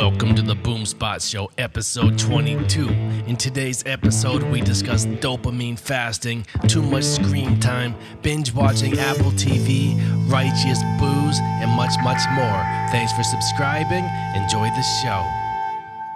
Welcome to the Boomspot Show, episode 22. In today's episode, we discuss dopamine fasting, too much screen time, binge watching Apple TV, righteous boos, and much, much more. Thanks for subscribing. Enjoy the show.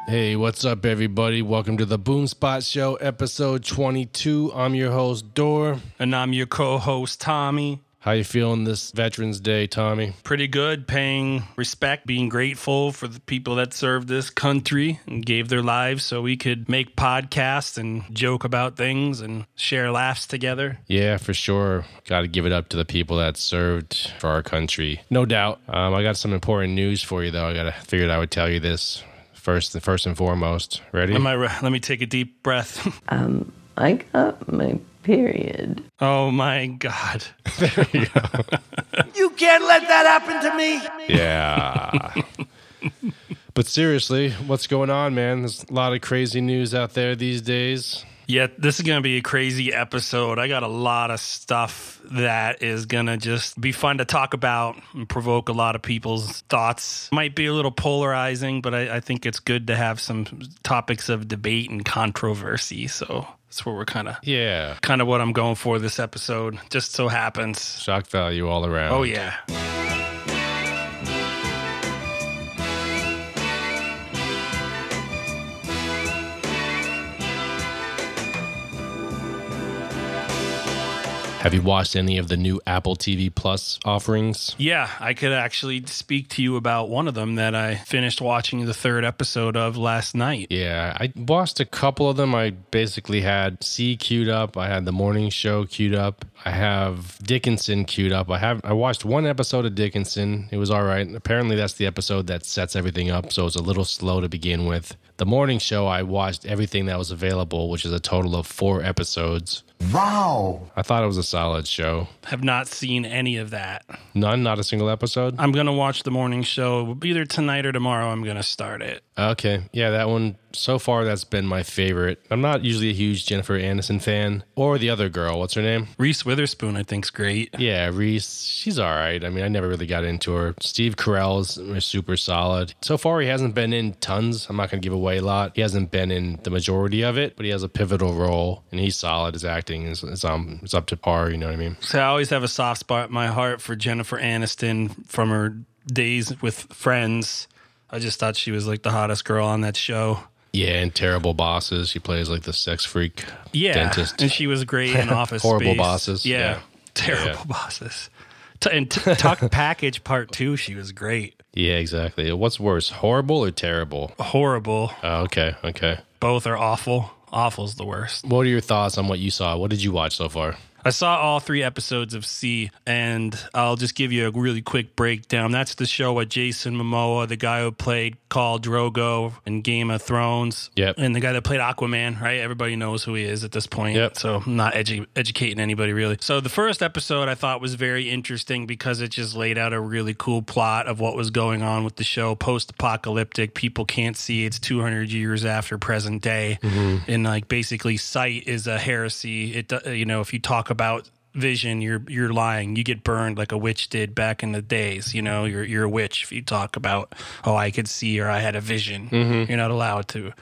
Hey, what's up, everybody? Welcome to the Boomspot Show, episode 22. I'm your host, Dor. And I'm your co-host Tommy. How you feeling this Veterans Day, Tommy? Pretty good, paying respect, being grateful for the people that served this country and gave their lives so we could make podcasts and joke about things and share laughs together. Yeah, for sure. Got to give it up to the people that served for our country. No doubt. Um, I got some important news for you, though. I got to figured I would tell you this first, first and foremost. Ready? Am I re- let me take a deep breath. Um, I got my period. oh my god. there you go. You can't let that happen to me. Yeah. but seriously, what's going on, man? There's a lot of crazy news out there these days. Yeah, this is going to be a crazy episode. I got a lot of stuff that is going to just be fun to talk about and provoke a lot of people's thoughts. Might be a little polarizing, but I, I think it's good to have some topics of debate and controversy. So that's where we're kind of Yeah. kind of what I'm going for this episode. Just so happens. Shock value all around. Oh yeah. Have you watched any of the new Apple TV Plus offerings? Yeah, I could actually speak to you about one of them that I finished watching the third episode of last night. Yeah, I watched a couple of them. I basically had See queued up. I had the morning show queued up. I have Dickinson queued up. I have I watched one episode of Dickinson. It was all right. Apparently that's the episode that sets everything up, so it's a little slow to begin with. The morning show I watched everything that was available, which is a total of 4 episodes. Wow. I thought it was a solid show. Have not seen any of that. None, not a single episode. I'm gonna watch the morning show It will be either tonight or tomorrow. I'm gonna start it. Okay. Yeah, that one so far that's been my favorite. I'm not usually a huge Jennifer Aniston fan or the other girl. What's her name? Reese Witherspoon, I think's great. Yeah, Reese. She's all right. I mean, I never really got into her. Steve Carell's super solid. So far, he hasn't been in tons. I'm not going to give away a lot. He hasn't been in the majority of it, but he has a pivotal role, and he's solid. His acting is, is um is up to par. You know what I mean? So I always have a soft spot in my heart for Jennifer Aniston from her days with Friends. I just thought she was like the hottest girl on that show. Yeah, and terrible bosses. She plays like the sex freak Yeah, dentist. and she was great in Office Horrible Space. bosses. Yeah, Yeah. terrible Yeah. bosses. T- and t- Talk Package Part Two, she was great. yeah, exactly. What's worse, horrible or terrible? Horrible. Oh, okay, okay. Both are awful. Awful's the worst. What are your thoughts on what you saw? What did you watch so far? I saw all three episodes of See, and I'll just give you a really quick breakdown. That's the show with Jason Momoa, the guy who played Khal Drogo in Game of Thrones. Yep. And the guy that played Aquaman, right? Everybody knows who he is at this point. Yep. So I'm not edu- educating anybody really. So the first episode I thought was very interesting because it just laid out a really cool plot of what was going on with the show. Post apocalyptic, people can't see it's 200 years after present day. Mm-hmm. And like basically, sight is a heresy. It, you know, if you talk about vision you're you're lying. You get burned like a witch did back in the days you know? You're you're a witch if you talk about oh i could see or i had a vision. You're not allowed to.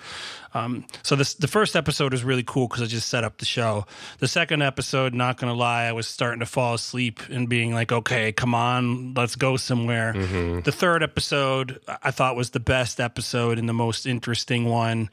Um, so this the first episode was really cool because I just set up the show. The second episode, not gonna lie, I was starting to fall asleep and being like, okay, come on, let's go somewhere. The third episode I thought was the best episode and the most interesting one,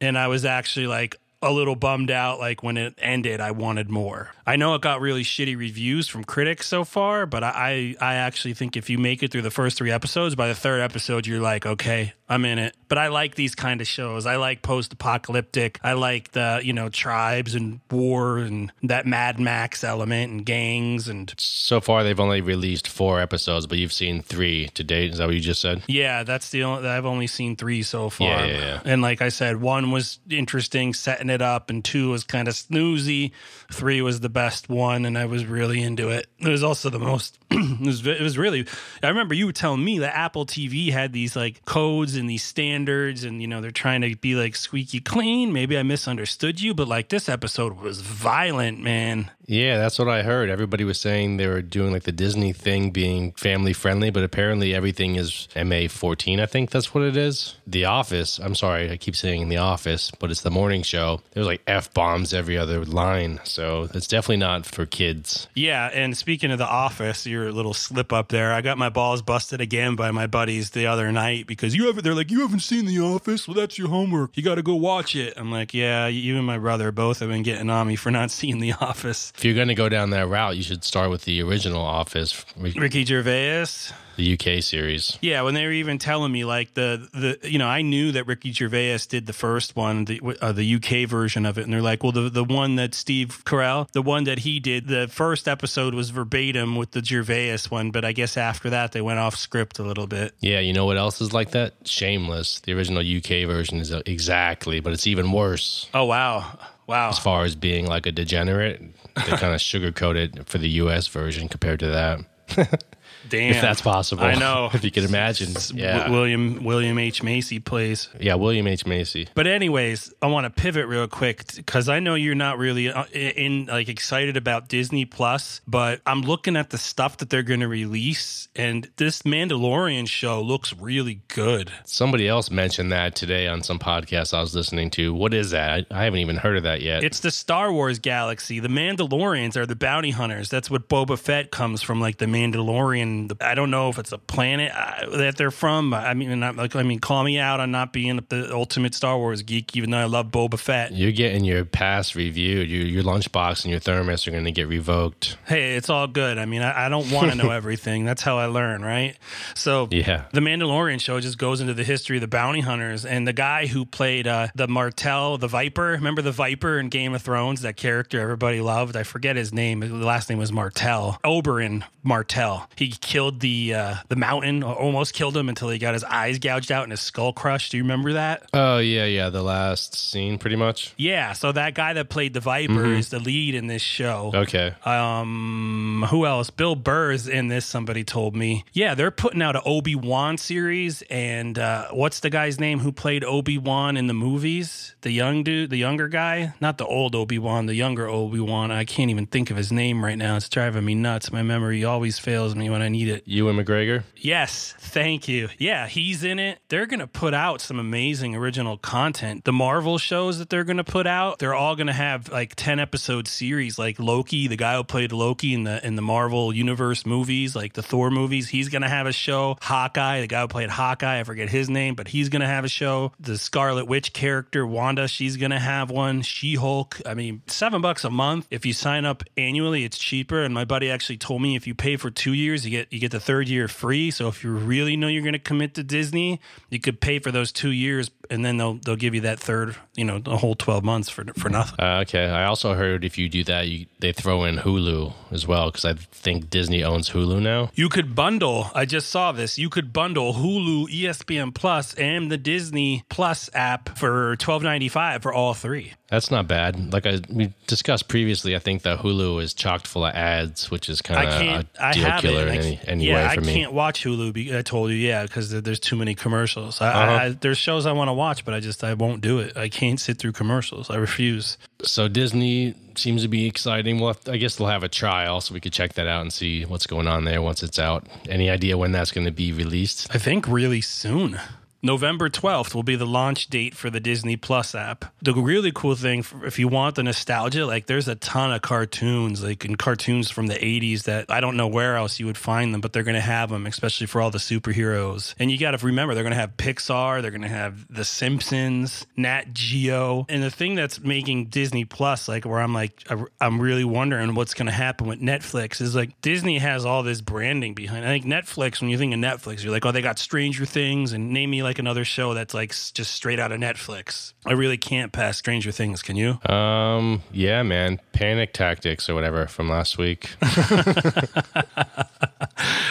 and I was actually like a little bummed out like when it ended i wanted more i know it got really shitty reviews from critics so far but i i actually think if you make it through the first three episodes by the third episode you're like okay i'm in it but i like these kind of shows i like post-apocalyptic i like the you know tribes and war and that mad max element and gangs and So far, they've only released four episodes, but you've seen three to date. Is that what you just said? Yeah, that's the only I've only seen three so far. Yeah, yeah, yeah. And like I said, one was interesting, setting it up, and two was kind of snoozy. Three was the best one, and I was really into it. It was also the most. It was it was really. I remember you telling me that Apple TV had these like codes and these standards, and you know they're trying to be like squeaky clean. Maybe I misunderstood you, but like this episode was violent, man. Yeah, that's what I heard. Everybody was saying they were doing like the Disney thing being family friendly, but apparently everything is MA 14, I think that's what it is. The Office, I'm sorry, I keep saying The Office, but it's the morning show. There's like F bombs every other line. So it's definitely not for kids. Yeah, and speaking of the office, little slip up there, I got my balls busted again by my buddies the other night because you haven't they're like, You haven't seen the office? Well that's your homework. You gotta go watch it. I'm like, Yeah, you and my brother both have been getting on me for not seeing the office. If you're going to go down that route, you should start with the original Office, Ricky Gervais. The UK series. Yeah, when they were even telling me like the the you know I knew that Ricky Gervais did the first one, the uh, the UK version of it, and they're like, well, the the one that Steve Carell, the one that he did, the first episode was verbatim with the Gervais one, but I guess after that they went off script a little bit. Yeah, you know what else is like that? Shameless. The original UK version is exactly, but it's even worse Oh wow, wow. as far as being like a degenerate. They kind of sugarcoat it for the US version compared to that. Damn, If that's possible. I know. if you can imagine. Yeah. William William H Macy plays. yeah, William H. Macy. But anyways, I want to pivot real quick because I know you're not really uh, in like excited about Disney Plus, but I'm looking at the stuff that they're going to release, and this Mandalorian show looks really good. Somebody else mentioned that today on some podcast I was listening to. What is that? I, I haven't even heard of that yet. It's the Star Wars galaxy. The Mandalorians are the bounty hunters. That's what Boba Fett comes from, like the Mandalorian. I don't know if it's a planet uh, that they're from. I mean, not, like I mean, call me out on not being the ultimate Star Wars geek, even though I love Boba Fett. You're getting your pass reviewed. Your, your lunchbox and your thermos are going to get revoked. Hey, it's all good. I mean, I, I don't want to know everything. That's how I learn, right? So, Yeah. the Mandalorian show just goes into the history of the bounty hunters and the guy who played uh, the Martell, the Viper. Remember the Viper in Game of Thrones? That character everybody loved. I forget his name. The last name was Martell. Oberyn Martell. He killed the uh, the mountain, or almost killed him until he got his eyes gouged out and his skull crushed. Do you remember that? Oh, yeah, yeah. The last scene, pretty much. Yeah. So that guy that played the Viper is the lead in this show. Okay. Um, who else? Bill Burr is in this. Somebody told me. Yeah, they're putting out an Obi Wan series, and uh, what's the guy's name who played Obi Wan in the movies? The young dude, the younger guy, not the old Obi Wan, the younger Obi Wan. I can't even think of his name right now. It's driving me nuts. My memory always fails me when I need it. Ewan McGregor. Yes, thank you. Yeah, he's in it. They're going to put out some amazing original content. The Marvel shows that they're going to put out, they're all going to have like 10 episode series like Loki, the guy who played Loki in the in the Marvel Universe movies, like the Thor movies, he's going to have a show. Hawkeye, the guy who played Hawkeye, I forget his name, but he's going to have a show. The Scarlet Witch character Wanda, she's going to have one. She-Hulk, I mean, 7 bucks a month. If you sign up annually, it's cheaper and my buddy actually told me if you pay for 2 years, you get you get the third year free. So if you really know you're going to commit to Disney, you could pay for those 2 years and then they'll they'll give you that third, you know, the whole 12 months for for nothing. Uh, okay. I also heard if you do that, you, they throw in Hulu as well because I think Disney owns Hulu now. You could bundle. I just saw this. You could bundle Hulu, ESPN Plus, and the Disney Plus app for twelve ninety five for all three. That's not bad. Like I we discussed previously, I think that Hulu is chocked full of ads, which is kind of a I deal killer. I in any, can't- any yeah, way for I me. can't watch Hulu. Be, I told you, yeah, because there's too many commercials. I, Uh-huh. I, I, there's shows I want to watch, but I just I won't do it. I can't sit through commercials. I refuse. So Disney seems to be exciting. Well, I guess they'll have a trial, so we could check that out and see what's going on there once it's out. Any idea when that's going to be released? I think really soon. November 12th will be the launch date for the Disney Plus app. The really cool thing, for- if you want the nostalgia, like there's a ton of cartoons, like in cartoons from the 80s that I don't know where else you would find them, but they're going to have them, especially for all the superheroes. And you got to remember, they're going to have Pixar, they're going to have The Simpsons, Nat Geo. And the thing that's making Disney Plus, like where I'm like, I'm really wondering what's going to happen with Netflix is like Disney has all this branding behind. I think Netflix, when you think of Netflix, you're like, oh, they got Stranger Things, and name me like another show that's like just straight out of Netflix. I really can't pass Stranger Things. Can you? Um, yeah, man, Panic Tactics or whatever from last week.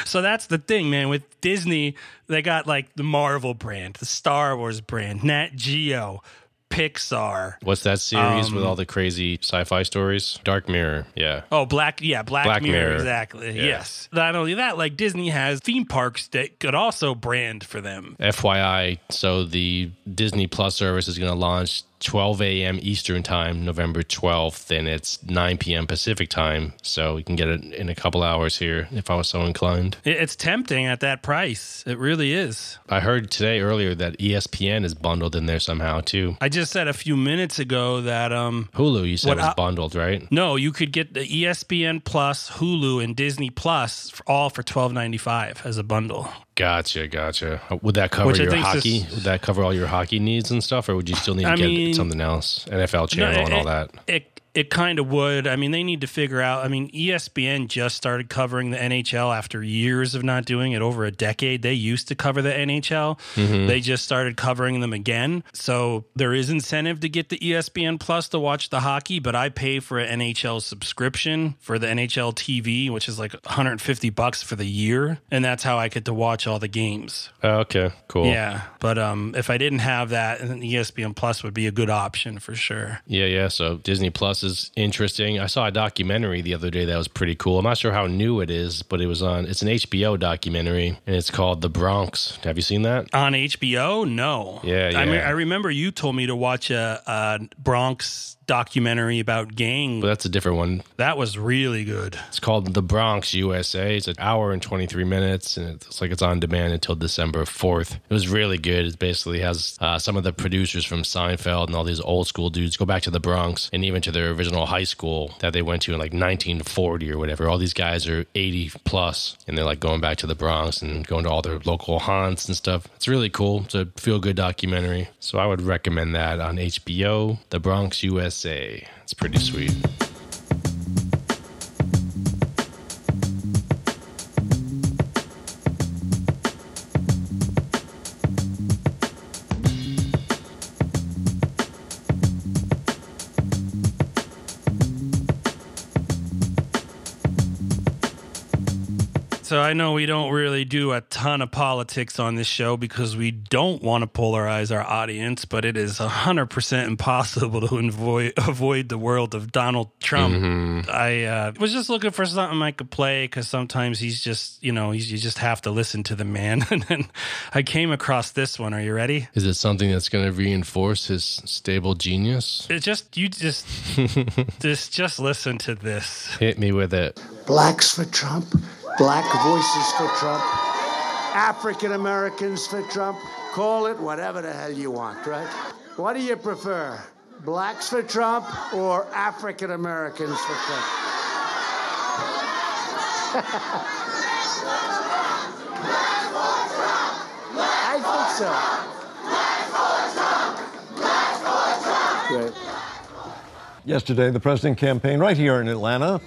So that's the thing, man. With Disney, they got like the Marvel brand, the Star Wars brand, Nat Geo, Pixar. What's that series Um, with all the crazy sci-fi stories? Dark Mirror. Yeah. Oh, Black, yeah, Black, Black Mirror, Mirror. exactly. Yeah. Yes. Not only that, like Disney has theme parks that could also brand for them. FYI, so the Disney Plus service is going to launch 12 a.m. Eastern Time, November 12th, and it's 9 p.m. Pacific Time. So we can get it in a couple hours here if I was so inclined. It's tempting at that price. It really is. I heard today earlier that ESPN is bundled in there somehow too. I just said a few minutes ago that um Hulu, you said was I- bundled, right? no, you could get the ESPN Plus, Hulu, and Disney Plus for all for twelve ninety five as a bundle. Gotcha, gotcha. Uh, would that cover Which your hockey? Would that cover all your hockey needs and stuff, or would you still need to I get mean- something else, NFL channel No, and all that? It it kind of would. I mean, they need to figure out. I mean, ESPN just started covering the NHL after years of not doing it. Over a decade, they used to cover the NHL. Mm-hmm. They just started covering them again. So there is incentive to get the ESPN Plus to watch the hockey. But I pay for an NHL subscription for the NHL TV, which is like 150 bucks for the year, and that's how I get to watch all the games. Oh, okay, cool. Yeah, but um, if I didn't have that, then ESPN Plus would be a good option for sure. Yeah, yeah. So Disney Plus is interesting. I saw a documentary the other day that was pretty cool. I'm not sure how new it is, but it was on. It's an HBO documentary, and it's called The Bronx. Have you seen that? On HBO? No. Yeah, I mean, yeah. I remember you told me to watch a, a Bronx documentary about gang. But that's a different one. that was really good. It's called The Bronx USA. It's an hour and 23 minutes, and it's like it's on demand until December 4th. It was really good. It basically has uh, some of the producers from Seinfeld and all these old school dudes go back to the Bronx and even to their original high school that they went to in like 1940 or whatever. All these guys are 80 plus, and they're like going back to the Bronx and going to all their local haunts and stuff. It's really cool. It's a feel good documentary. So I would recommend that on HBO, The Bronx USA. It's pretty sweet. So I know we don't really do a ton of politics on this show because we don't want to polarize our audience, but it is 100% impossible to avoid, avoid the world of Donald Trump. I uh, was just looking for something I could play because sometimes he's just, you know, he's, you just have to listen to the man. and then I came across this one. Are you ready? Is it something that's going to reinforce his stable genius? It just, you just, just, just listen to this. Hit me with it. Blacks for Trump, black voices for Trump, African Americans for Trump. Call it whatever the hell you want, right? What do you prefer? Blacks for Trump or African Americans for Trump? I think so. Great. Yesterday, the president campaigned right here in Atlanta.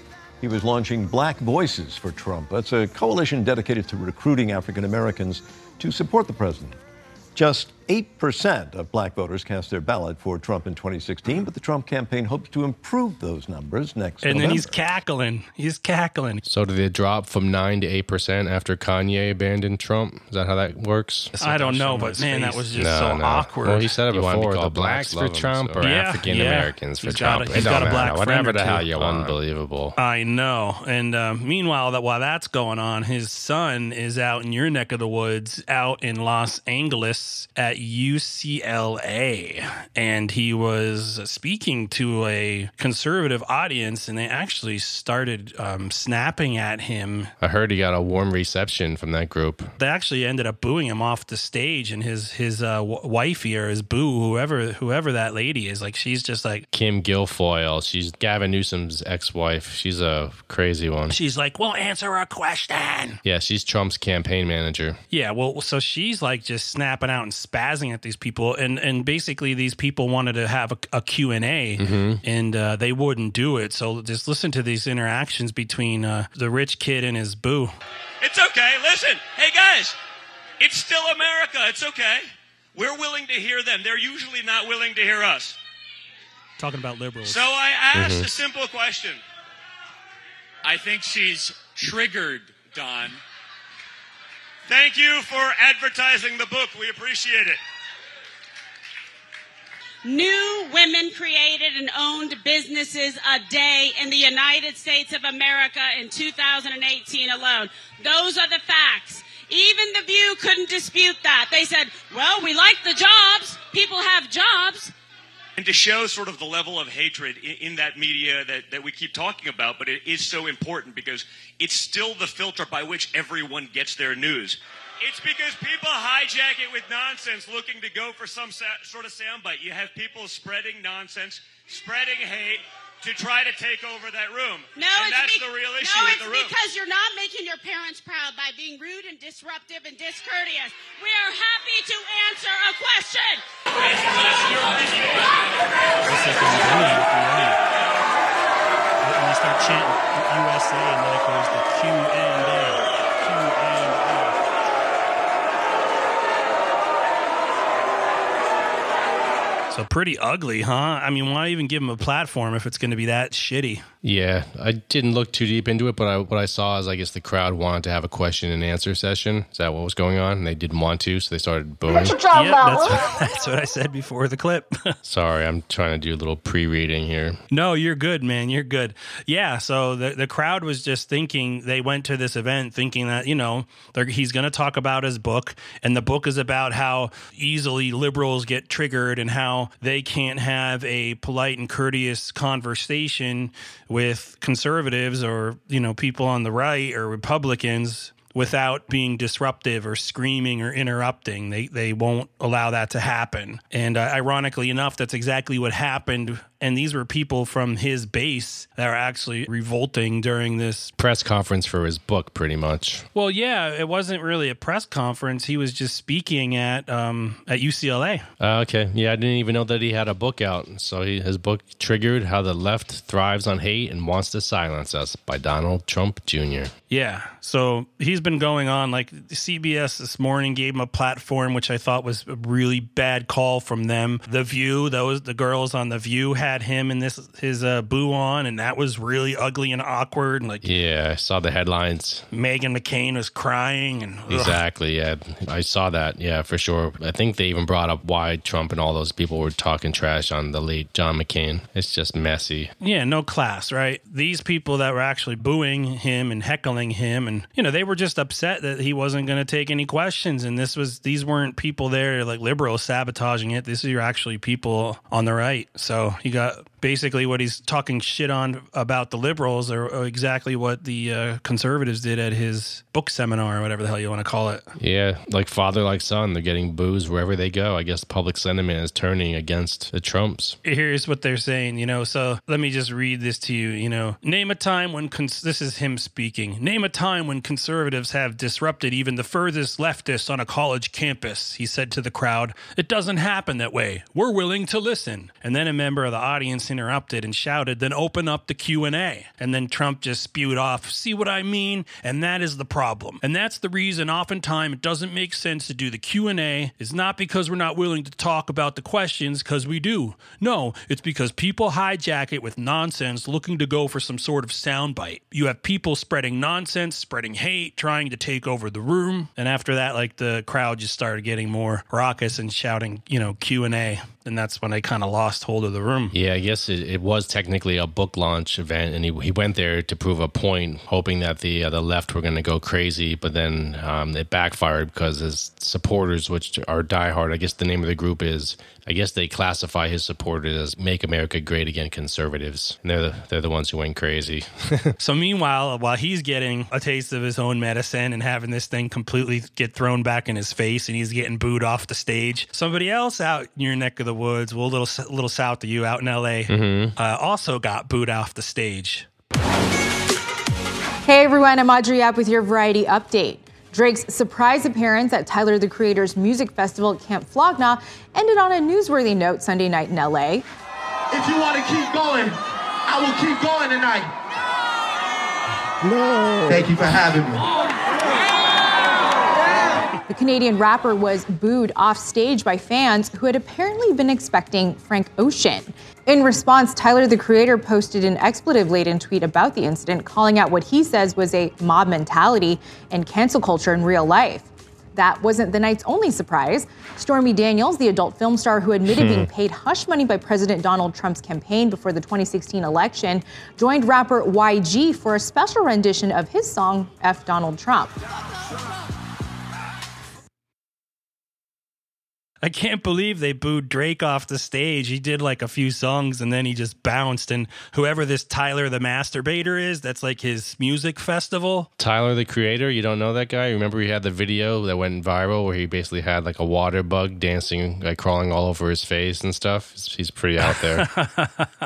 He was launching Black Voices for Trump. That's a coalition dedicated to recruiting African Americans to support the president. Just 8% of black voters cast their ballot for Trump in 2016, but the Trump campaign hopes to improve those numbers next year. And then he's cackling. He's cackling. So did it drop from 9 to 8% after Kanye abandoned Trump? Is that how that works? I don't know, but man, that was just so awkward. Well, he said it He before. call The blacks blacks for love him, Trump so- or Yeah, African yeah. Americans for He's got Trump. a- it he's don't got a matter. black Whatever friend the hell you want. Unbelievable. I know. And uh, meanwhile, that while that's going on, his son is out in your neck of the woods, out in Los Angeles at UCLA, and he was speaking to a conservative audience, and they actually started um, snapping at him. I heard he got a warm reception from that group. They actually ended up booing him off the stage, and his his uh, w- wifey or his boo, whoever whoever that lady is, like she's just like Kim Guilfoyle, she's Gavin Newsom's ex-wife. She's a crazy one. she's like, "Well, answer a question." Yeah, she's Trump's campaign manager. Yeah, well, so she's like just snapping out and spazzing at these people, and and basically these people wanted to have a, a Q and A, and uh, they wouldn't do it. So just listen to these interactions between uh, the rich kid and his boo. It's okay. Listen, hey guys, it's still America. It's okay. We're willing to hear them. They're usually not willing to hear us. Talking about liberals. So I asked a simple question. I think she's triggered, Don. Thank you for advertising the book. We appreciate it. New women created and owned businesses a day in the United States of America in 2018 alone. Those are the facts. Even The View couldn't dispute that. They said, well, we like the jobs. People have jobs. And to show sort of the level of hatred in, in, that media that, that we keep talking about, but it is so important because it's still the filter by which everyone gets their news. It's because people hijack it with nonsense looking to go for some sa- sort of soundbite. You have people spreading nonsense, spreading hate, to try to take over that room. No, and that's be- the real issue no, with it's the room. because you're not making your parents proud by being rude and disruptive and discourteous. We are happy to answer a question. When you start chanting USA and then it goes to Q and A, Q and A. So pretty ugly, huh? I mean, why even give him a platform if it's going to be that shitty? Yeah, I didn't look too deep into it, but I, what I saw is I guess the crowd wanted to have a question and answer session. Is that what was going on? And they didn't want to, so they started booing. Yep, that's what, that's what I said before the clip. Sorry, I'm trying to do a little pre-reading here. No, you're good, man. You're good. Yeah. So the the crowd was just thinking they went to this event thinking that you know he's going to talk about his book, and the book is about how easily liberals get triggered and how they can't have a polite and courteous conversation with conservatives or you know people on the right or Republicans without being disruptive or screaming or interrupting. They they won't allow that to happen. And uh, ironically enough, that's exactly what happened. And these were people from his base that are actually revolting during this press conference for his book, pretty much. Well, yeah, it wasn't really a press conference. He was just speaking at um, at UCLA. Uh, okay, yeah, I didn't even know that he had a book out. So he, his book triggered "How the Left Thrives on Hate and Wants to Silence Us" by Donald Trump Jr. Yeah, so he's been going on like CBS this morning gave him a platform, which I thought was a really bad call from them. The View, those the girls on the View had him and this his uh, boo on, and that was really ugly and awkward. And like, yeah, I saw the headlines. Meghan McCain was crying, and ugh. exactly, yeah, I saw that. Yeah, for sure. I think they even brought up why Trump and all those people were talking trash on the late John McCain. It's just messy. Yeah, no class, right? These people that were actually booing him and heckling him, and you know, they were just upset that he wasn't going to take any questions. And this was these weren't people there like liberals sabotaging it. This are actually people on the right. So you got basically what he's talking shit on about the liberals or, exactly what the uh, conservatives did at his book seminar or whatever the hell you want to call it. Yeah, like father, like son. They're getting boos wherever they go. I guess public sentiment is turning against the Trumps. Here's what they're saying, you know. So let me just read this to you, you know. Name a time when, cons- this is him speaking. Name a time when conservatives have disrupted even the furthest leftists on a college campus, he said to the crowd. It doesn't happen that way. We're willing to listen. And then a member of the audience interrupted and shouted, "Then open up the Q&A." And then Trump just spewed off, "See what I mean? And that is the problem. And that's the reason oftentimes it doesn't make sense to do the Q&A. It's not because we're not willing to talk about the questions cuz we do. No, it's because people hijack it with nonsense looking to go for some sort of soundbite. You have people spreading nonsense, spreading hate, trying to take over the room. And after that like the crowd just started getting more raucous and shouting, you know, Q&A and that's when I kind of lost hold of the room. Yeah, I guess it, it, was technically a book launch event, and he, he went there to prove a point, hoping that the uh, the left were going to go crazy. But then um, it backfired because his supporters, which are diehard, I guess the name of the group is, I guess they classify his supporters as "Make America Great Again" conservatives, and they're the, they're the ones who went crazy. so meanwhile, while he's getting a taste of his own medicine and having this thing completely get thrown back in his face, and he's getting booed off the stage, somebody else out in your neck of the woods, well, a little little south of you, out in L.A., mm-hmm. uh, also got booed off the stage. Hey everyone, I'm Audrey Up with your variety update. Drake's surprise appearance at Tyler the Creator's music festival at Camp Flog Gnaw ended on a newsworthy note Sunday night in LA. If you want to keep going, I will keep going tonight. No. Thank you for having me. Canadian rapper was booed off stage by fans who had apparently been expecting Frank Ocean. In response, Tyler the Creator posted an expletive laden tweet about the incident, calling out what he says was a mob mentality and cancel culture in real life. That wasn't the night's only surprise. Stormy Daniels, the adult film star who admitted being hmm. paid hush money by President Donald Trump's campaign before the 2016 election, joined rapper YG for a special rendition of his song, F Donald Trump. I can't believe they booed Drake off the stage. He did like a few songs and then he just bounced. And whoever this Tyler the Masturbator is, that's like his music festival. Tyler the Creator, you don't know that guy? Remember he had the video that went viral where he basically had like a water bug dancing, like crawling all over his face and stuff? He's pretty out there.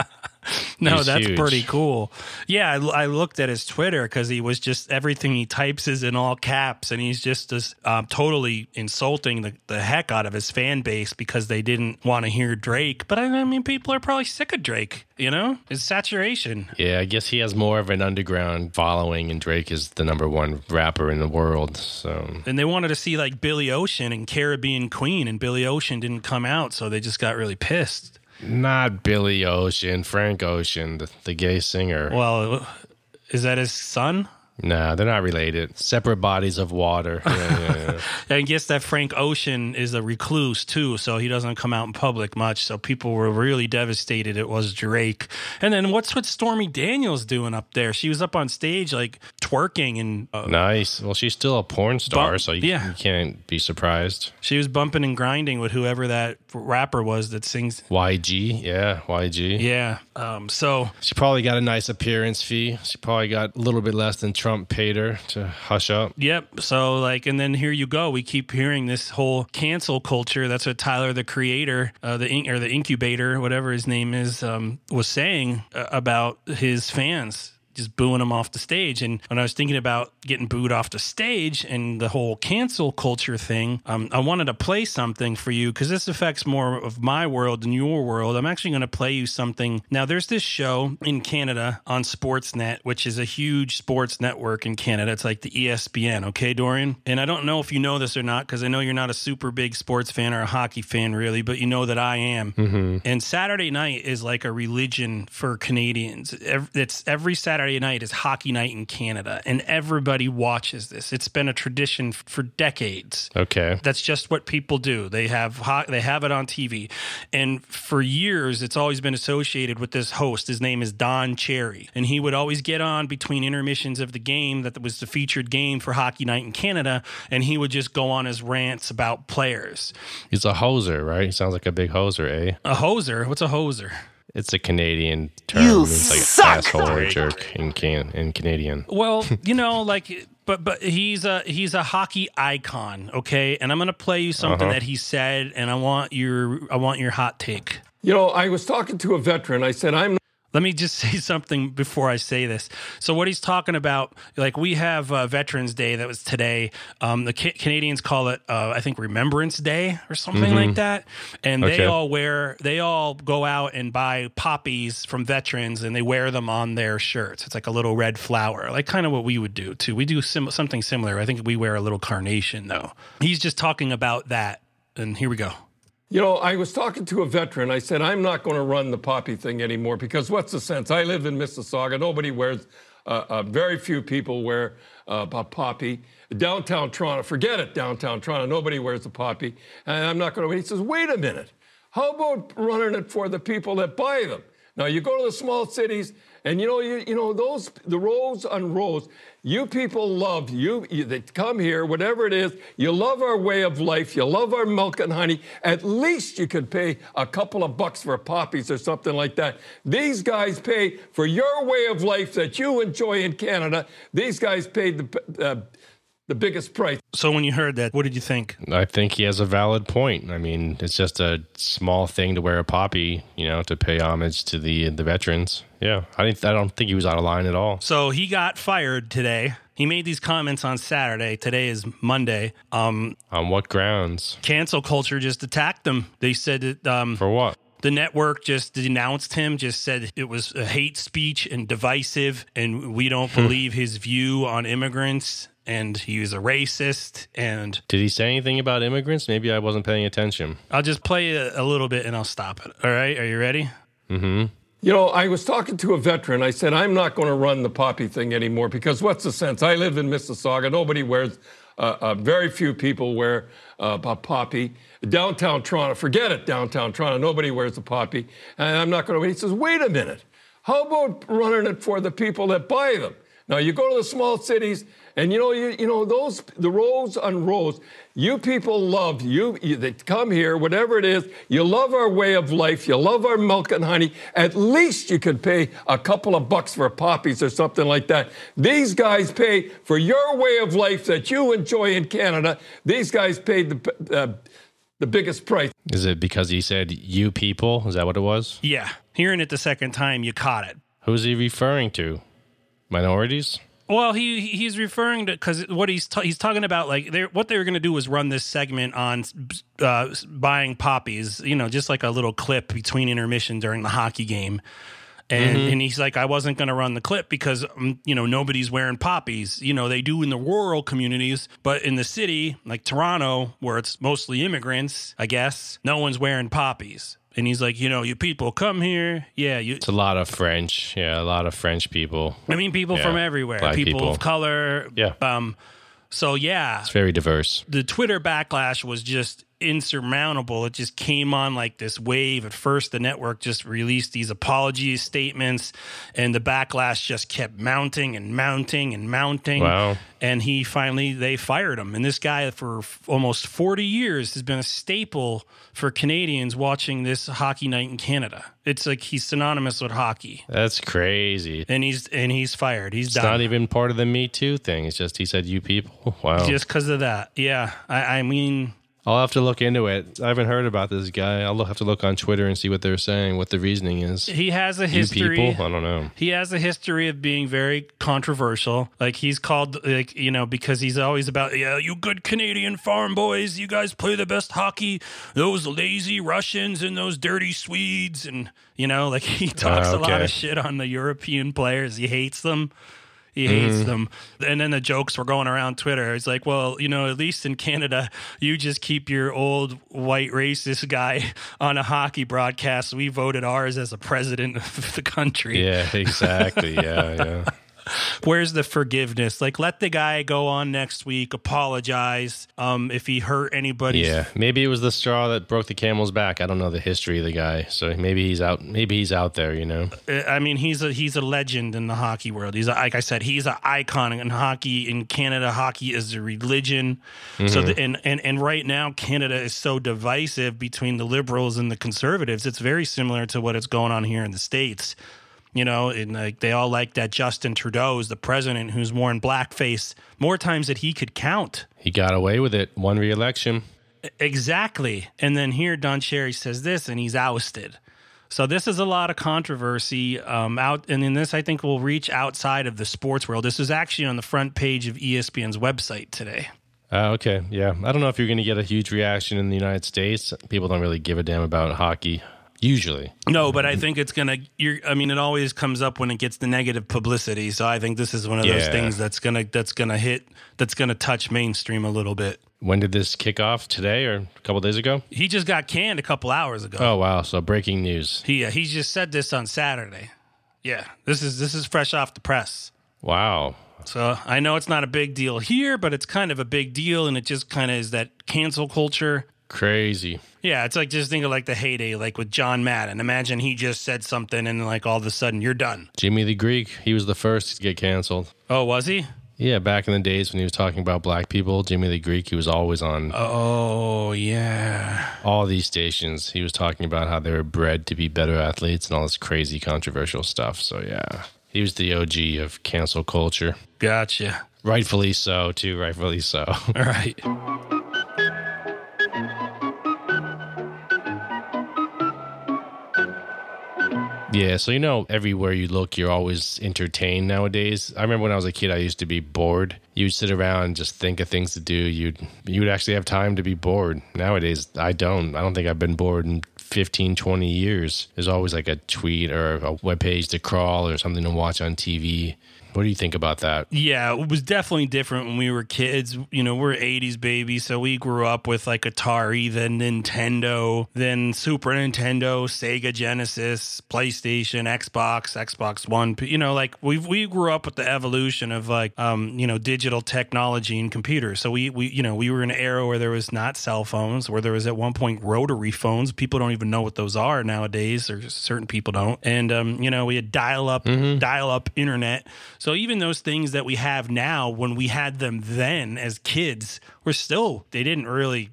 No, He's that's huge. pretty cool. Yeah, I, I looked at his Twitter because he was just everything he types is in all caps, and he's just just um, totally insulting the, the heck out of his fan base because they didn't want to hear Drake. But I, I mean, people are probably sick of Drake. You know, it's saturation. Yeah, I guess he has more of an underground following, and Drake is the number one rapper in the world. So And they wanted to see like Billy Ocean and Caribbean Queen, and Billy Ocean didn't come out, so they just got really pissed. Not Billy Ocean, Frank Ocean, the, the gay singer. Well, is that his son? Nah, they're not related. Separate bodies of water. Yeah, yeah, yeah. I guess that Frank Ocean is a recluse too, so he doesn't come out in public much. So people were really devastated it was Drake. And then what's with Stormy Daniels doing up there? She was up on stage like twerking and uh, nice. Well, she's still a porn star, Bump- so you, yeah. you can't be surprised. she was bumping and grinding with whoever that rapper was that sings. YG, yeah, YG. Yeah. Um, so She probably got a nice appearance fee. She probably got a little bit less than Trump paid her to hush up. Yep. So like, and then here you go. We keep hearing this whole cancel culture. That's what Tyler, the creator, uh, the in- or the incubator, whatever his name is, um, was saying uh, about his fans. Just booing them off the stage. And when I was thinking about getting booed off the stage and the whole cancel culture thing, um, I wanted to play something for you because this affects more of my world than your world. I'm actually going to play you something. Now, there's this show in Canada on Sportsnet, which is a huge sports network in Canada. It's like the ESPN, okay, Dorian? And I don't know if you know this or not because I know you're not a super big sports fan or a hockey fan, really, but you know that I am. And Saturday night is like a religion for Canadians. It's every Saturday night is hockey night in Canada, and everybody watches this. It's been a tradition for decades. Okay. That's just what people do. They have ho- they have it on TV, and for years it's always been associated with this host. His name is Don Cherry, and he would always get on between intermissions of the game that was the featured game for Hockey Night in Canada, and he would just go on his rants about players. He's a hoser, right? He sounds like a big hoser, eh? A hoser? What's a hoser? It's a Canadian term. You it's like suck! asshole or jerk in can in Canadian. Well, you know, like, but but he's a he's a hockey icon, okay. And I'm gonna play you something Uh-huh. that he said, and I want your I want your hot take. You know, I was talking to a veteran. I said, I'm Let me just say something before I say this. So, what he's talking about, like we have uh, Veterans Day that was today. Um, the Ca- Canadians call it, uh, I think, Remembrance Day or something Mhm. like that. And they all wear, they all go out and buy poppies from veterans and they wear them on their shirts. It's like a little red flower, like kind of what we would do too. We do sim- something similar. I think we wear a little carnation though. He's just talking about that. And here we go. You know, I was talking to a veteran. I said, I'm not going to run the poppy thing anymore because what's the sense? I live in Mississauga. Nobody wears, uh, uh, very few people wear uh, a poppy. Downtown Toronto, forget it, downtown Toronto. Nobody wears a poppy. And I'm not going to. He says, wait a minute. How about running it for the people that buy them? Now, you go to the small cities, and you know, you, you know those the rows on rows. You people love you, you. They come here, whatever it is. You love our way of life. You love our milk and honey. At least you could pay a couple of bucks for poppies or something like that. These guys pay for your way of life that you enjoy in Canada. These guys paid the uh, the biggest price. So, when you heard that, what did you think? I think he has a valid point. I mean, it's just a small thing to wear a poppy, you know, to pay homage to the the veterans. Yeah, I didn't. I don't think he was out of line at all. So he got fired today. He made these comments on Saturday. Today is Monday. Um, On what grounds? cancel culture just attacked them. They said that um, For what? the network just denounced him. Just said it was a hate speech and divisive, and we don't Hmm. believe his view on immigrants. And he was a racist. And Did he say anything about immigrants? Maybe I wasn't paying attention. I'll just play a, a little bit, and I'll stop it. All right, are you ready? Mm-hmm. You know, I was talking to a veteran. I said, I'm not going to run the poppy thing anymore because what's the sense? I live in Mississauga. Nobody wears, uh, uh, very few people wear uh, a poppy. Downtown Toronto, forget it, downtown Toronto. Nobody wears a poppy. And I'm not going to. He says, wait a minute. How about running it for the people that buy them? Now you go to the small cities, and you know, you, you know those the rows on rows. You people love you, you. They come here, whatever it is. You love our way of life. You love our milk and honey. At least you could pay a couple of bucks for poppies or something like that. These guys pay for your way of life that you enjoy in Canada. These guys paid the uh, the biggest price. Is it because he said "you people"? Is that what it was? Yeah. Hearing it the second time, you caught it. Who's he referring to? Minorities? Well, he he's referring to because what he's ta- he's talking about like they what they were going to do was run this segment on uh, buying poppies, you know, just like a little clip between intermission during the hockey game. And, Mhm. and he's like, I wasn't going to run the clip because, um, you know, nobody's wearing poppies. You know, they do in the rural communities, but in the city, like Toronto, where it's mostly immigrants, I guess, no one's wearing poppies. And he's like, you know, you people come here. Yeah, you. It's a lot of French. Yeah, a lot of French people. I mean, people Yeah, from everywhere, black people, of color. Yeah. Um, so yeah, It's very diverse. the Twitter backlash was just insurmountable. It just came on like this wave. At first, the network just released these apology statements, and the backlash just kept mounting and mounting and mounting. Wow. And he finally, they fired him. And this guy, for almost 40 years, has been a staple for Canadians watching this hockey night in Canada. It's like he's synonymous with hockey. That's crazy. And he's and he's fired. He's not even part of the Me Too thing. It's just he said "you people." Wow. Just because of that. Yeah. I, I mean, I'll have to look into it. I haven't heard about this guy. I'll have to look on Twitter and see what they're saying, what the reasoning is. he has a You history. people? I don't know. He has a history of being very controversial. Like he's called, like you know, because he's always about, yeah, you good Canadian farm boys, you guys play the best hockey. Those lazy Russians and those dirty Swedes, and you know, like he ah, talks a lot of shit on the European players. He hates them. He hates Mhm. them. And then the jokes were going around Twitter. It's like, well, you know, at least in Canada, you just keep your old white racist guy on a hockey broadcast. We voted ours as a president of the country. Yeah, exactly. yeah, yeah. Where's the forgiveness? Like, let the guy go on next week, apologize um, if he hurt anybody. Yeah, maybe it was the straw that broke the camel's back. I don't know the history of the guy, so maybe he's out. Maybe he's out there. You know. Uh, I mean, he's a he's a legend in the hockey world. He's a, like I said, he's an icon in hockey. In Canada, hockey is a religion. So Mhm. the, and and and right now, Canada is so divisive between the liberals and the conservatives. It's very similar to what is going on here in the states. You know, and like they all like that Justin Trudeau is the president who's worn blackface more times than he could count. He got away with it. Won re-election. Exactly. And then here, Don Cherry says this, and he's ousted. So this is a lot of controversy um, out, and in this, I think will reach outside of the sports world. This is actually on the front page of ESPN's website today. Uh, okay, yeah. I don't know if you're going to get a huge reaction in the United States. People don't really give a damn about hockey usually. No, but I think it's gonna. You're. I mean, it always comes up when it gets the negative publicity. So I think this is one of those Yeah. things that's gonna that's gonna hit that's gonna touch mainstream a little bit. When did this kick off? Today or a couple days ago? He just got canned a couple hours ago. Oh wow! So breaking news. He uh, he just said this on Saturday. Yeah, this is this is fresh off the press. Wow. So I know it's not a big deal here, but it's kind of a big deal, and it just kind of is that cancel culture. Crazy. Yeah, it's like just think of like the heyday, like with John Madden. Imagine he just said something, and like all of a sudden you're done. Jimmy the Greek. He was the first to get canceled. Oh, was he? Yeah, back in the days when he was talking about black people, Jimmy the Greek, he was always on Oh yeah. all these stations. He was talking about how they were bred to be better athletes and all this crazy controversial stuff. So yeah, he was the OG of cancel culture. Gotcha. Rightfully so, too. Rightfully so. All right. Yeah, so you know, everywhere you look, you're always entertained nowadays. I remember when I was a kid, I used to be bored. You'd sit around and just think of things to do. You'd you'd actually have time to be bored. Nowadays, I don't. I don't think I've been bored in 15, 20 years. There's always like a tweet or a web page to crawl or something to watch on TV. What do you think about that? Yeah, it was definitely different when we were kids. You know, we're 80s babies, so we grew up with like Atari, then Nintendo, then Super Nintendo, Sega Genesis, PlayStation, Xbox, Xbox One. You know, like we we grew up with the evolution of like um, you know, digital technology and computers. So we we you know, we were in an era where there was not cell phones, where there was at one point rotary phones. People don't even know what those are nowadays, or certain people don't. And um, you know, we had dial up dial up internet. So even those things that we have now, when we had them then as kids, were still they didn't really.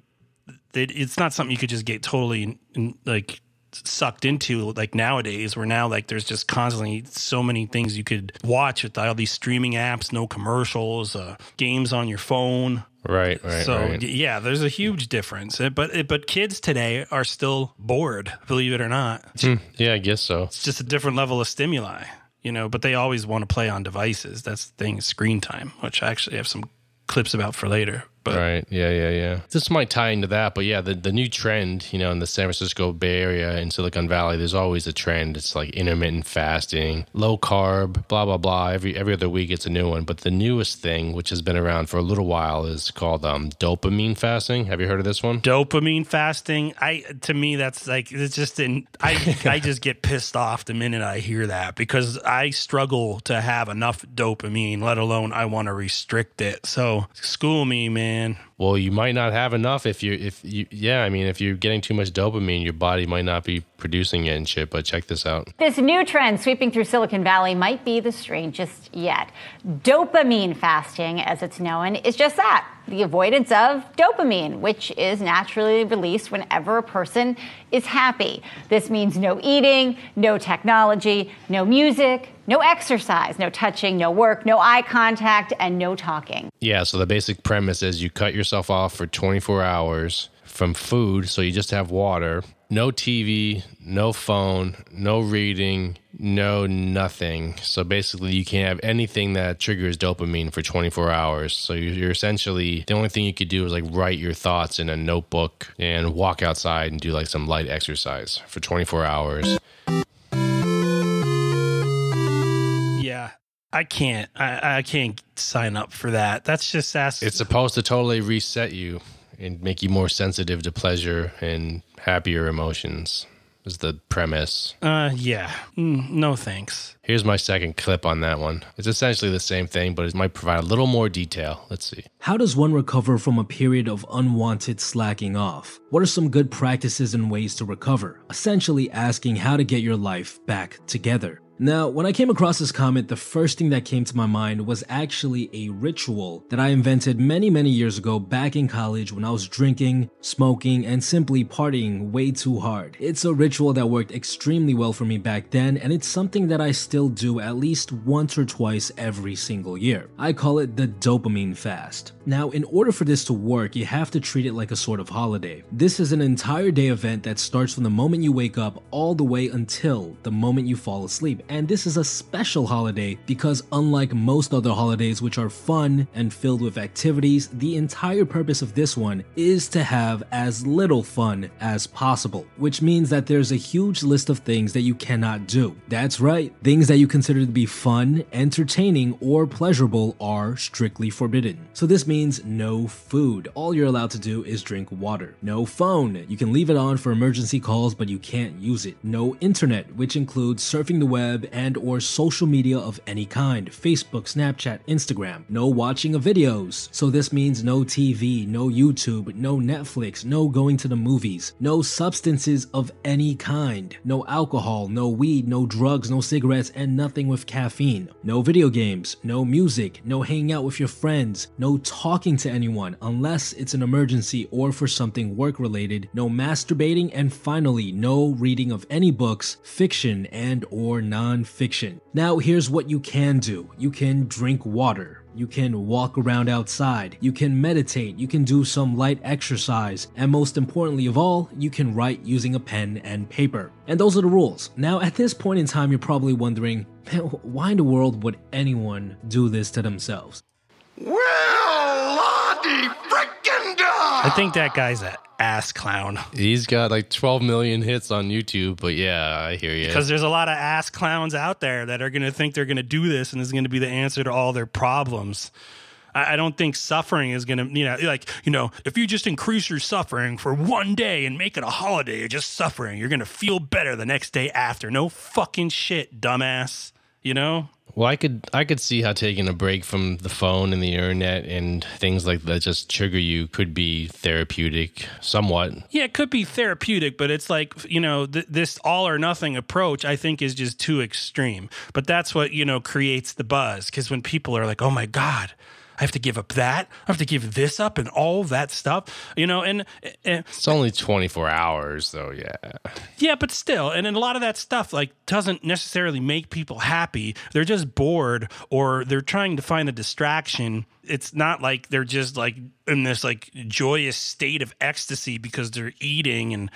They, it's not something you could just get totally like sucked into like nowadays where now like there's just constantly so many things you could watch with all these streaming apps no commercials uh, games on your phone Right, right. so right. yeah there's a huge difference but but kids today are still bored believe it or not Hmm, yeah, I guess so. it's just a different level of stimuli you know but they always want to play on devices. That's the thing screen time which i actually have some clips about for later but right. Yeah, yeah, yeah. This might tie into that, but yeah, the, the new trend, you know, in the San Francisco Bay Area and Silicon Valley, there's always a trend. It's like intermittent fasting, low carb, blah blah blah. Every every other week it's a new one. But the newest thing, which has been around for a little while, is called um, dopamine fasting. Have you heard of this one? dopamine fasting i to me that's like it's just in i i just get pissed off the minute i hear that because i struggle to have enough dopamine let alone i want to restrict it so school me man man. Well, you might not have enough if you if you yeah. I mean, if you're getting too much dopamine, your body might not be producing it and shit. But check this out. This new trend sweeping through Silicon Valley might be the strangest yet. Dopamine fasting, as it's known, is just that the avoidance of dopamine, which is naturally released whenever a person is happy. This means no eating, no technology, no music, no exercise, no touching, no work, no eye contact, and no talking. Yeah, so the basic premise is you cut yourself off for 24 hours from food, so you just have water, no TV, no phone, no reading, no nothing. So basically, you can't have anything that triggers dopamine for 24 hours. So you're you're essentially the only thing you could do is like write your thoughts in a notebook and walk outside and do like some light exercise for 24 hours. I can't i, I can't sign up for that that's just asking It's supposed to totally reset you and make you more sensitive to pleasure and happier emotions. Is the premise. uh yeah Mm, no thanks Here's my second clip on that one. It's essentially the same thing, but it might provide a little more detail. Let's see. How does one recover from a period of unwanted slacking off? What are some good practices and ways to recover? Essentially asking how to get your life back together. Now, when I came across this comment, the first thing that came to my mind was actually a ritual that I invented many, many years ago back in college when I was drinking, smoking, and simply partying way too hard. It's a ritual that worked extremely well for me back then, and it's something that I still do at least once or twice every single year. I call it the dopamine fast. Now, in order for this to work, you have to treat it like a sort of holiday. This is an entire day event that starts from the moment you wake up all the way until the moment you fall asleep. And this is a special holiday because, unlike most other holidays, which are fun and filled with activities, the entire purpose of this one is to have as little fun as possible, which means that there's a huge list of things that you cannot do. That's right, things that you consider to be fun, entertaining, or pleasurable are strictly forbidden. So this means no food. All you're allowed to do is drink water. No phone. You can leave it on for emergency calls, but you can't use it. No internet, which includes surfing the web and or social media of any kind. Facebook, Snapchat, Instagram. No watching of videos. So this means no TV, no YouTube, no Netflix, no going to the movies, no substances of any kind. No alcohol, no weed, no drugs, no cigarettes, and nothing with caffeine. No video games, no music, no hanging out with your friends, no talking to anyone unless it's an emergency or for something work related, no masturbating, and finally, no reading of any books, fiction and or non-fiction. Now, here's what you can do. You can drink water. You can walk around outside. You can meditate. You can do some light exercise. And most importantly of all, you can write using a pen and paper. And those are the rules. Now, at this point in time, you're probably wondering, "Man, why in the world would anyone do this to themselves? I think that guy's an ass clown He's got like 12 million hits on YouTube, but yeah, I hear you. because there's a lot of ass clowns out there that are going to think they're going to do this and is going to be the answer to all their problems. I I don't think suffering is going to, you know, like, you know, if you just increase your suffering for one day and make it a holiday of just suffering, you're going to feel better the next day after. No fucking shit, dumbass. you know? Well, I could I could see how taking a break from the phone and the internet and things like that just trigger you could be therapeutic somewhat. Yeah, it could be therapeutic, but it's like, you know, th- this all or nothing approach I think is just too extreme. But that's what, you know, creates the buzz cuz when people are like, "Oh my god, I have to give up that. I have to give this up and all that stuff, you know. And, and it's only 24 hours, though. Yeah. Yeah, but still, and, and a lot of that stuff like doesn't necessarily make people happy. They're just bored or they're trying to find a distraction. It's not like they're just like in this like joyous state of ecstasy because they're eating and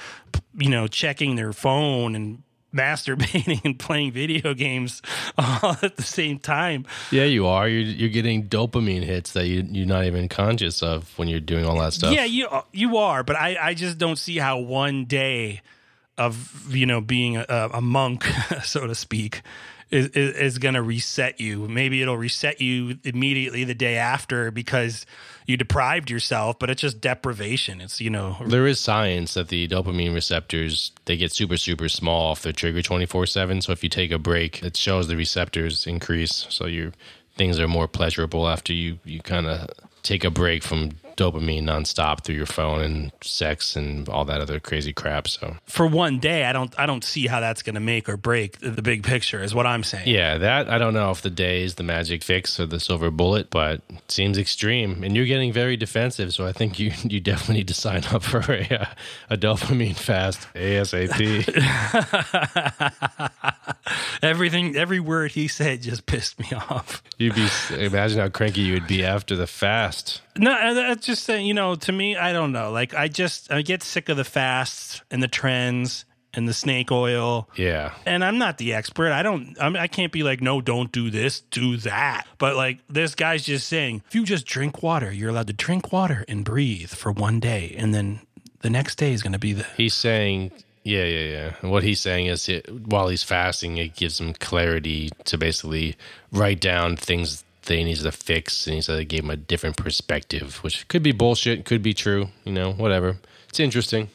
you know checking their phone and masturbating and playing video games all at the same time. Yeah, you are. You're you're getting dopamine hits that you you're not even conscious of when you're doing all that stuff. Yeah, you you are, but I I just don't see how one day of you know being a, a monk, so to speak, is, is, going to reset you. Maybe it'll reset you immediately the day after because you deprived yourself, but it's just deprivation. It's, you know, there is science that the dopamine receptors, they get super, super small if they're 24 seven. So if you take a break, it shows the receptors increase. So your things are more pleasurable after you, you kind of take a break from dopamine nonstop through your phone and sex and all that other crazy crap. So for one day, I don't I don't see how that's going to make or break the, big picture. Is what I'm saying. Yeah, that I don't know if the day is the magic fix or the silver bullet, but it seems extreme. And you're getting very defensive, so I think you you definitely need to sign up for a, a dopamine fast ASAP. Everything, every word he said just pissed me off. You'd be imagine how cranky you would be after the fast. No, that's just saying. You know, to me, I don't know. Like, I just I get sick of the fasts and the trends and the snake oil. Yeah. And I'm not the expert. I don't. I'm, I can't be like, no, don't do this, do that. But like, this guy's just saying, if you just drink water, you're allowed to drink water and breathe for one day, and then the next day is going to be the. He's saying yeah, yeah, yeah. And what he's saying is, it, while he's fasting, it gives him clarity to basically write down things that he needs to fix, and he said uh, it gave him a different perspective, which could be bullshit, could be true, you know, whatever. It's interesting.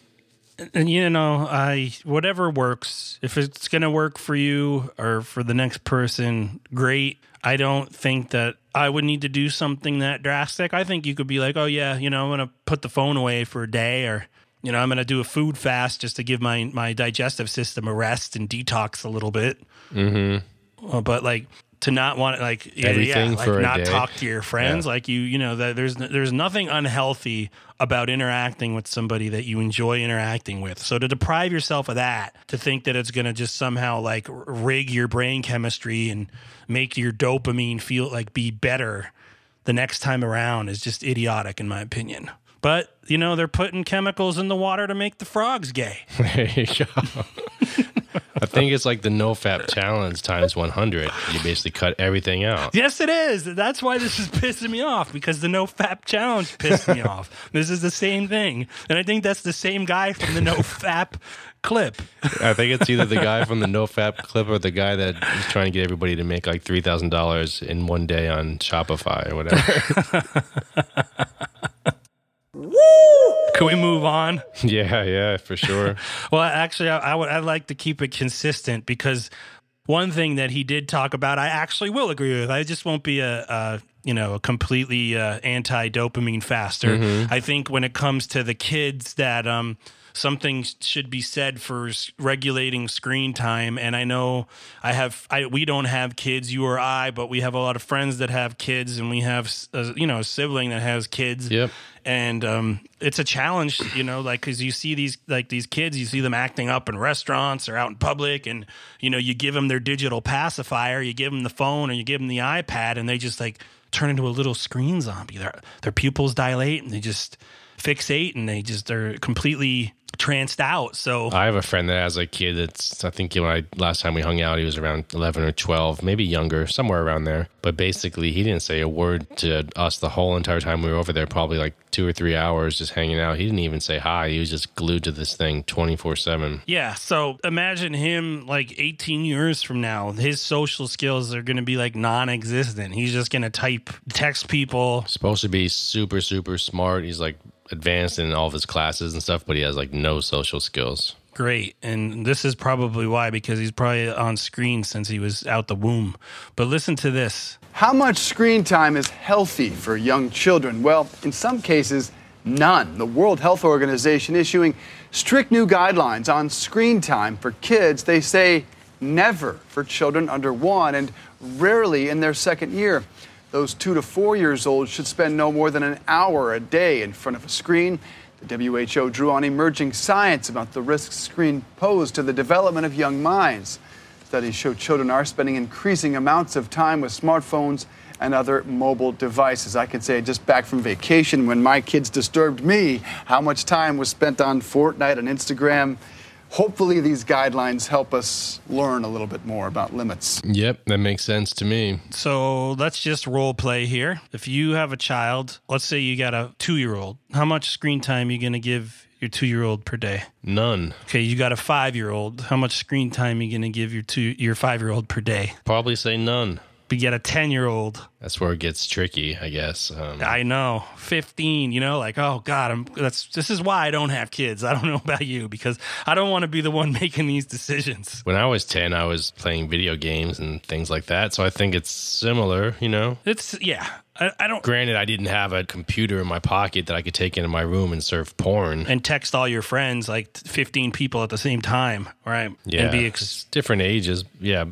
And you know, I whatever works. If it's gonna work for you or for the next person, great. I don't think that I would need to do something that drastic. I think you could be like, oh yeah, you know, I'm gonna put the phone away for a day or you know, I'm going to do a food fast just to give my my digestive system a rest and detox a little bit. Mm-hmm. Uh, but like to not want like yeah, Everything yeah, like not day. talk to your friends, Yeah. like you you know that there's there's nothing unhealthy about interacting with somebody that you enjoy interacting with. So to deprive yourself of that, to think that it's going to just somehow like rig your brain chemistry and make your dopamine feel like be better the next time around is just idiotic in my opinion. But you know they're putting chemicals in the water to make the frogs gay. There you go. I think it's like the no fap challenge times 100. You basically cut everything out. Yes, it is. That's why this is pissing me off because the no fap challenge pissed me off. This is the same thing, and I think that's the same guy from the no fap clip. I think it's either the guy from the no fap clip or the guy that is trying to get everybody to make like $3,000 in one day on Shopify or whatever. Can we move on? yeah, yeah, for sure. Well, actually, I, I would. I'd like to keep it consistent because one thing that he did talk about, I actually will agree with. I just won't be a, a you know a completely uh, anti dopamine faster. Mhm. I think when it comes to the kids that um something should be said for regulating screen time and i know i have i we don't have kids you or i but we have a lot of friends that have kids and we have a, you know a sibling that has kids Yep. and um, it's a challenge, you know, like because you see these like these kids, you see them acting up in restaurants or out in public, and you know, you give them their digital pacifier, you give them the phone or you give them the iPad, and they just like turn into a little screen zombie. Their their pupils dilate and they just fixate, and they just they're completely tranced out. So I have a friend that has a kid that's, I think when I, last time we hung out, he was around 11 or 12, maybe younger, somewhere around there. But basically, he didn't say a word to us the whole entire time we were over there, probably like two or three hours just hanging out. He didn't even say hi. He was just glued to this thing 24 7. Yeah, so imagine him like 18 years from now. His social skills are going to be like non-existent. He's just going to type, text people. Supposed to be super, super smart. He's like advanced in all of his classes and stuff, but he has like no social skills. Great. And this is probably why, because he's probably on screen since he was out the womb. But listen to this. How much screen time is healthy for young children? Well, in some cases, none. The World Health Organization issuing strict new guidelines on screen time for kids. They say never for children under one and rarely in their second year. Those two to four years old should spend no more than an hour a day in front of a screen. The WHO drew on emerging science about the risks screen pose to the development of young minds. Studies show children are spending increasing amounts of time with smartphones and other mobile devices. I can say just back from vacation when my kids disturbed me, how much time was spent on Fortnite and Instagram. Hopefully, these guidelines help us learn a little bit more about limits. Yep, that makes sense to me. So let's just role play here. If you have a child, let's say you got a two year old, how much screen time are you going to give your two year old per day? None. Okay, you got a five year old. How much screen time are you going to give your two your five year old per day? Probably say none. But got a 10 year old. That's where it gets tricky, I guess. Um, I know. 15, you know, like, oh God, I'm that's this is why I don't have kids. I don't know about you because I don't want to be the one making these decisions. when I was 10, I was playing video games and things like that. So I think it's similar, you know? It's, yeah. I, I don't. Granted, I didn't have a computer in my pocket that I could take into my room and surf porn. And text all your friends, like 15 people at the same time, right? Yeah, And be it's different ages. Yeah,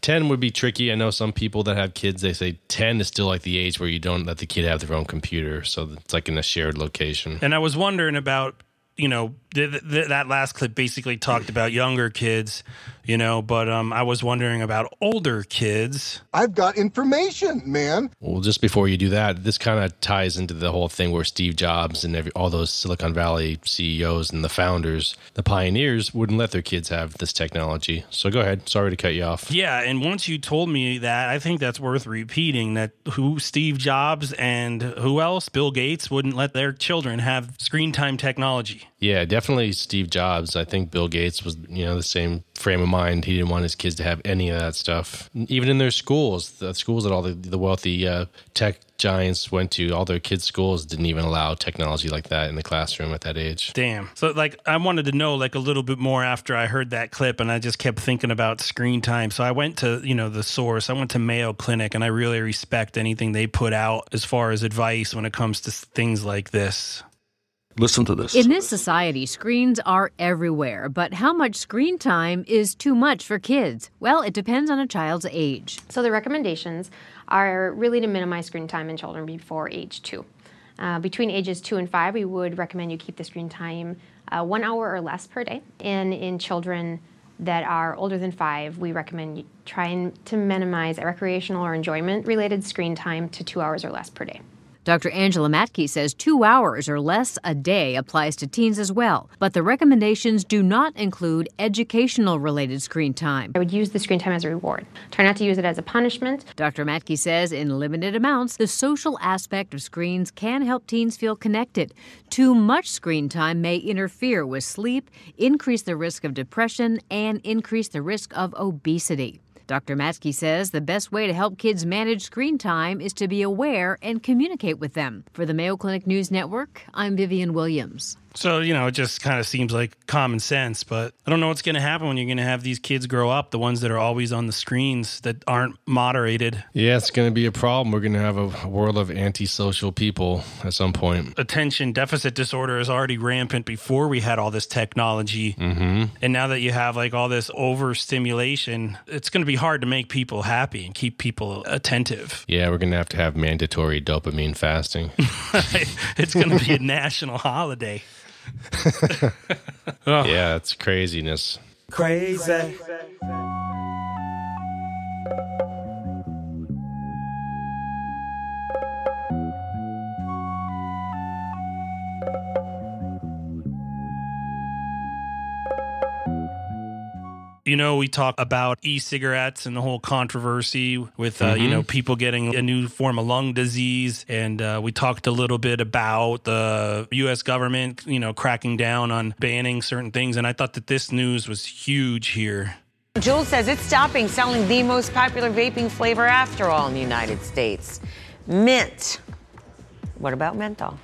ten would be tricky. I know some people that have kids. They say ten is still like the age where you don't let the kid have their own computer, so it's like in a shared location. And I was wondering about, you know, th- th- that last clip basically talked about younger kids, you know, but um, I was wondering about older kids. I've got information, man. Well, just before you do that, this kind of ties into the whole thing where Steve Jobs and every, all those Silicon Valley CEOs and the founders, the pioneers, wouldn't let their kids have this technology. So go ahead. Sorry to cut you off. Yeah, and once you told me that, I think that's worth repeating. That who Steve Jobs and who else, Bill Gates, wouldn't let their children have screen time technology. Yeah, definitely Steve Jobs. I think Bill Gates was, you know, the same frame of mind. He didn't want his kids to have any of that stuff. Even in their schools, the schools that all the, the wealthy uh, tech giants went to, all their kids' schools didn't even allow technology like that in the classroom at that age. Damn. So like I wanted to know like a little bit more after I heard that clip and I just kept thinking about screen time. So I went to, you know, the source. I went to Mayo Clinic and I really respect anything they put out as far as advice when it comes to things like this. Listen to this. In this society, screens are everywhere, but how much screen time is too much for kids? Well, it depends on a child's age. So the recommendations are really to minimize screen time in children before age two. Uh, between ages two and five, we would recommend you keep the screen time uh, one hour or less per day. And in children that are older than five, we recommend trying to minimize recreational or enjoyment related screen time to two hours or less per day. Dr. Angela Mattke says two hours or less a day applies to teens as well, but the recommendations do not include educational related screen time. I would use the screen time as a reward. Try not to use it as a punishment. Dr. Mattke says in limited amounts, the social aspect of screens can help teens feel connected. Too much screen time may interfere with sleep, increase the risk of depression, and increase the risk of obesity. Dr. Mattke says the best way to help kids manage screen time is to be aware and communicate with them. For the Mayo Clinic News Network, I'm Vivian Williams. So, you know, it just kind of seems like common sense, but I don't know what's going to happen when you're going to have these kids grow up, the ones that are always on the screens that aren't moderated. Yeah, it's going to be a problem. We're going to have a world of antisocial people at some point. Attention deficit disorder is already rampant before we had all this technology. Mm-hmm. And now that you have like all this overstimulation, it's going to be hard to make people happy and keep people attentive. Yeah, we're going to have to have mandatory dopamine fasting. it's going to be a national holiday. Yeah, it's craziness. Crazy. You know, we talk about e-cigarettes and the whole controversy with uh, you Mhm. know people getting a new form of lung disease, and uh, we talked a little bit about the U.S. government, you know, cracking down on banning certain things, and I thought that this news was huge here. Juul says it's stopping selling the most popular vaping flavor after all in the United States mint. What about menthol?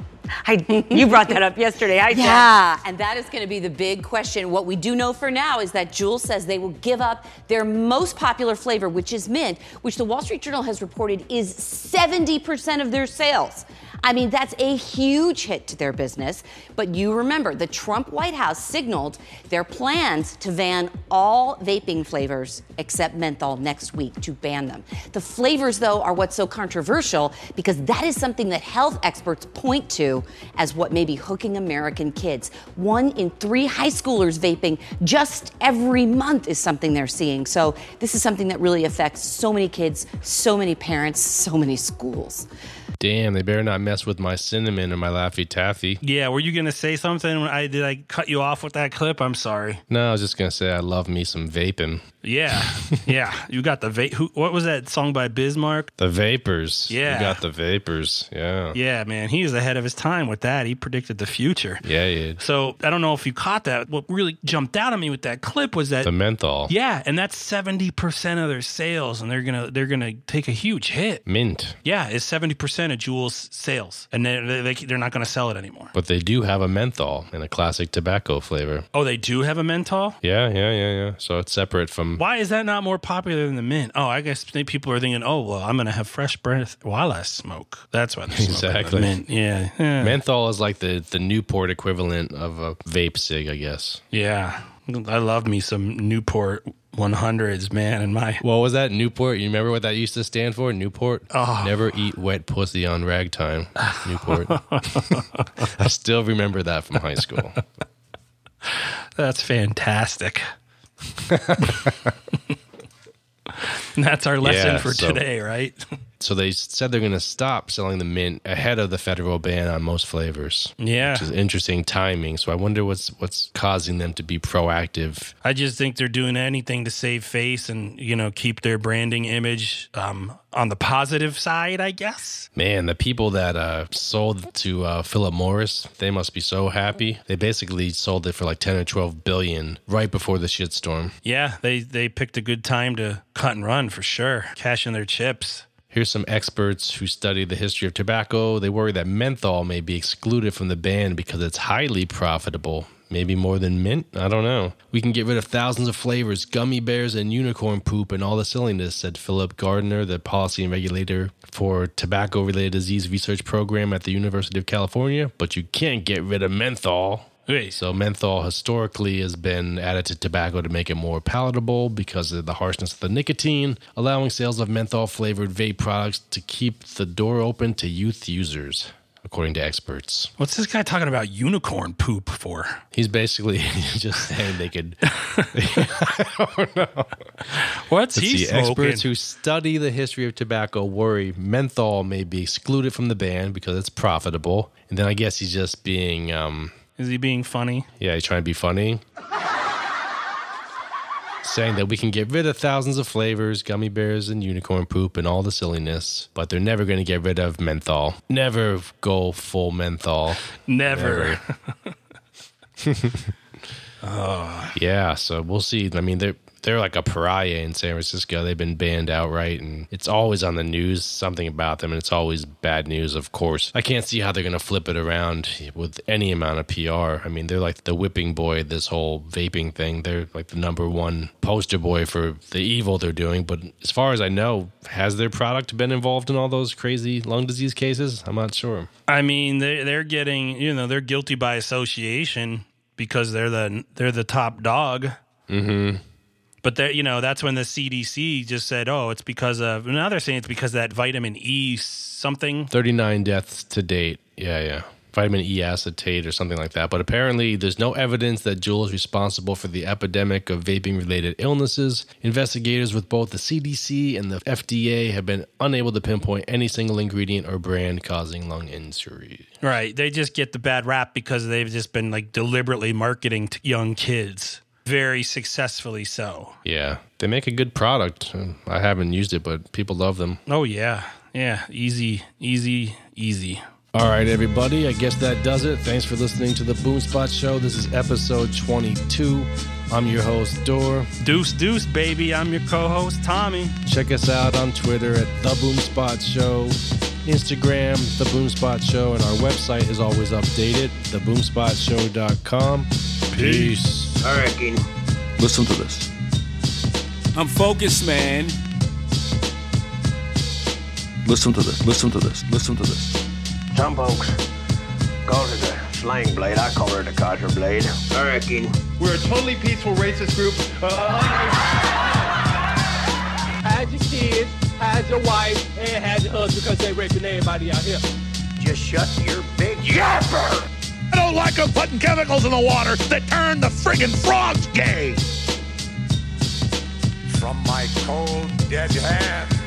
I, you brought that up yesterday. I yeah, and that is going to be the big question. What we do know for now is that Juul says they will give up their most popular flavor, which is mint, which the Wall Street Journal has reported is 70% of their sales. I mean, that's a huge hit to their business. But you remember, the Trump White House signaled their plans to ban all vaping flavors except menthol next week to ban them. The flavors, though, are what's so controversial because that is something that health experts point to as what may be hooking American kids. One in three high schoolers vaping just every month is something they're seeing. So this is something that really affects so many kids, so many parents, so many schools. Damn, they better not mess with my cinnamon or my Laffy Taffy. Yeah, were you gonna say something? When I did I cut you off with that clip? I'm sorry. No, I was just gonna say I love me some vaping. Yeah, yeah. You got the vape. Who? What was that song by Biz Markie? The Vapors. Yeah. You got the Vapors. Yeah. Yeah, man, he was ahead of his time with that. He predicted the future. Yeah, yeah. So I don't know if you caught that. What really jumped out at me with that clip was that The menthol. Yeah, and that's seventy percent of their sales, and they're gonna they're gonna take a huge hit. Mint. Yeah, it's seventy percent of Juul's sales, and they're they, they're not gonna sell it anymore. But they do have a menthol and a classic tobacco flavor. Oh, they do have a menthol. Yeah, yeah, yeah, yeah. So it's separate from. Um, why is that not more popular than the mint? Oh, I guess people are thinking, oh, well, I'm gonna have fresh breath while I smoke. That's why they're Exactly. mint. Yeah, yeah. Menthol is like the, the Newport equivalent of a vape cig, I guess. Yeah, I love me some Newport 100s, man. And my What was that? Newport? You remember what that used to stand for? Newport? Oh. Never eat wet pussy on ragtime. Newport. I still remember that from high school. that's fantastic. that's our lesson Yeah, for so- today, right? So they said they're going to stop selling the mint ahead of the federal ban on most flavors. Yeah. Which is interesting timing. So I wonder what's what's causing them to be proactive. I just think they're doing anything to save face and you know keep their branding image um, on the positive side, I guess. Man, the people that uh, sold to uh, Philip Morris, they must be so happy. They basically sold it for like 10 or 12 billion right before the shitstorm. Yeah, they they picked a good time to cut and run for sure, cash in their chips. Here's some experts who study the history of tobacco. They worry that menthol may be excluded from the ban because it's highly profitable. Maybe more than mint? I don't know. We can get rid of thousands of flavors, gummy bears, and unicorn poop, and all the silliness, said Philip Gardner, the policy and regulator for tobacco related disease research program at the University of California. But you can't get rid of menthol. So menthol historically has been added to tobacco to make it more palatable because of the harshness of the nicotine, allowing sales of menthol flavored vape products to keep the door open to youth users, according to experts. What's this guy talking about unicorn poop for? He's basically just saying they could. I don't know. What's Let's he see. smoking? Experts who study the history of tobacco worry menthol may be excluded from the ban because it's profitable. And then I guess he's just being. Um, Is he being funny? Yeah, he's trying to be funny. Saying that we can get rid of thousands of flavors, gummy bears, and unicorn poop, and all the silliness, but they're never going to get rid of menthol. Never go full menthol. Never. Never. Yeah, so we'll see. I mean, they're they're like a pariah in San Francisco. They've been banned outright, and it's always on the news, something about them, and it's always bad news, of course. I can't see how they're going to flip it around with any amount of PR. I mean, they're like the whipping boy, this whole vaping thing. They're like the number one poster boy for the evil they're doing. But as far as I know, has their product been involved in all those crazy lung disease cases? I'm not sure. I mean, they they're getting you know they're guilty by association because they're the they're the top dog. Mm-hmm. But they you know that's when the CDC just said, oh, it's because of now they're saying it's because of that vitamin E something. 39 deaths to date. Yeah, yeah. Vitamin E acetate or something like that. But apparently, there's no evidence that Juul is responsible for the epidemic of vaping related illnesses. Investigators with both the CDC and the FDA have been unable to pinpoint any single ingredient or brand causing lung injury. Right. They just get the bad rap because they've just been like deliberately marketing to young kids. Very successfully so. Yeah, they make a good product. I haven't used it, but people love them. Oh yeah. Yeah. Easy, easy, easy. All right, everybody. I guess that does it. Thanks for listening to the Boomspot Show. This is episode 22. I'm your host, Dor. Deuce Deuce, baby. I'm your co-host, Tommy. Check us out on Twitter at The Boomspot Show. Instagram, The Boomspot Show, and our website is always updated, theboomspotshow.com. Peace. All right, Keenan. Listen to this. I'm focused, man. Listen to this. Listen to this. Listen to this. Some folks call it a slang blade. I call it a Kaiser blade. All right, Keenan. We're a totally peaceful racist group. Uh, Hide your kids, hide your wife, and hide your husband because they raping everybody out here. Just shut your big yapper. I don't like them putting chemicals in the water that turn the friggin' frogs gay. From my cold, dead hand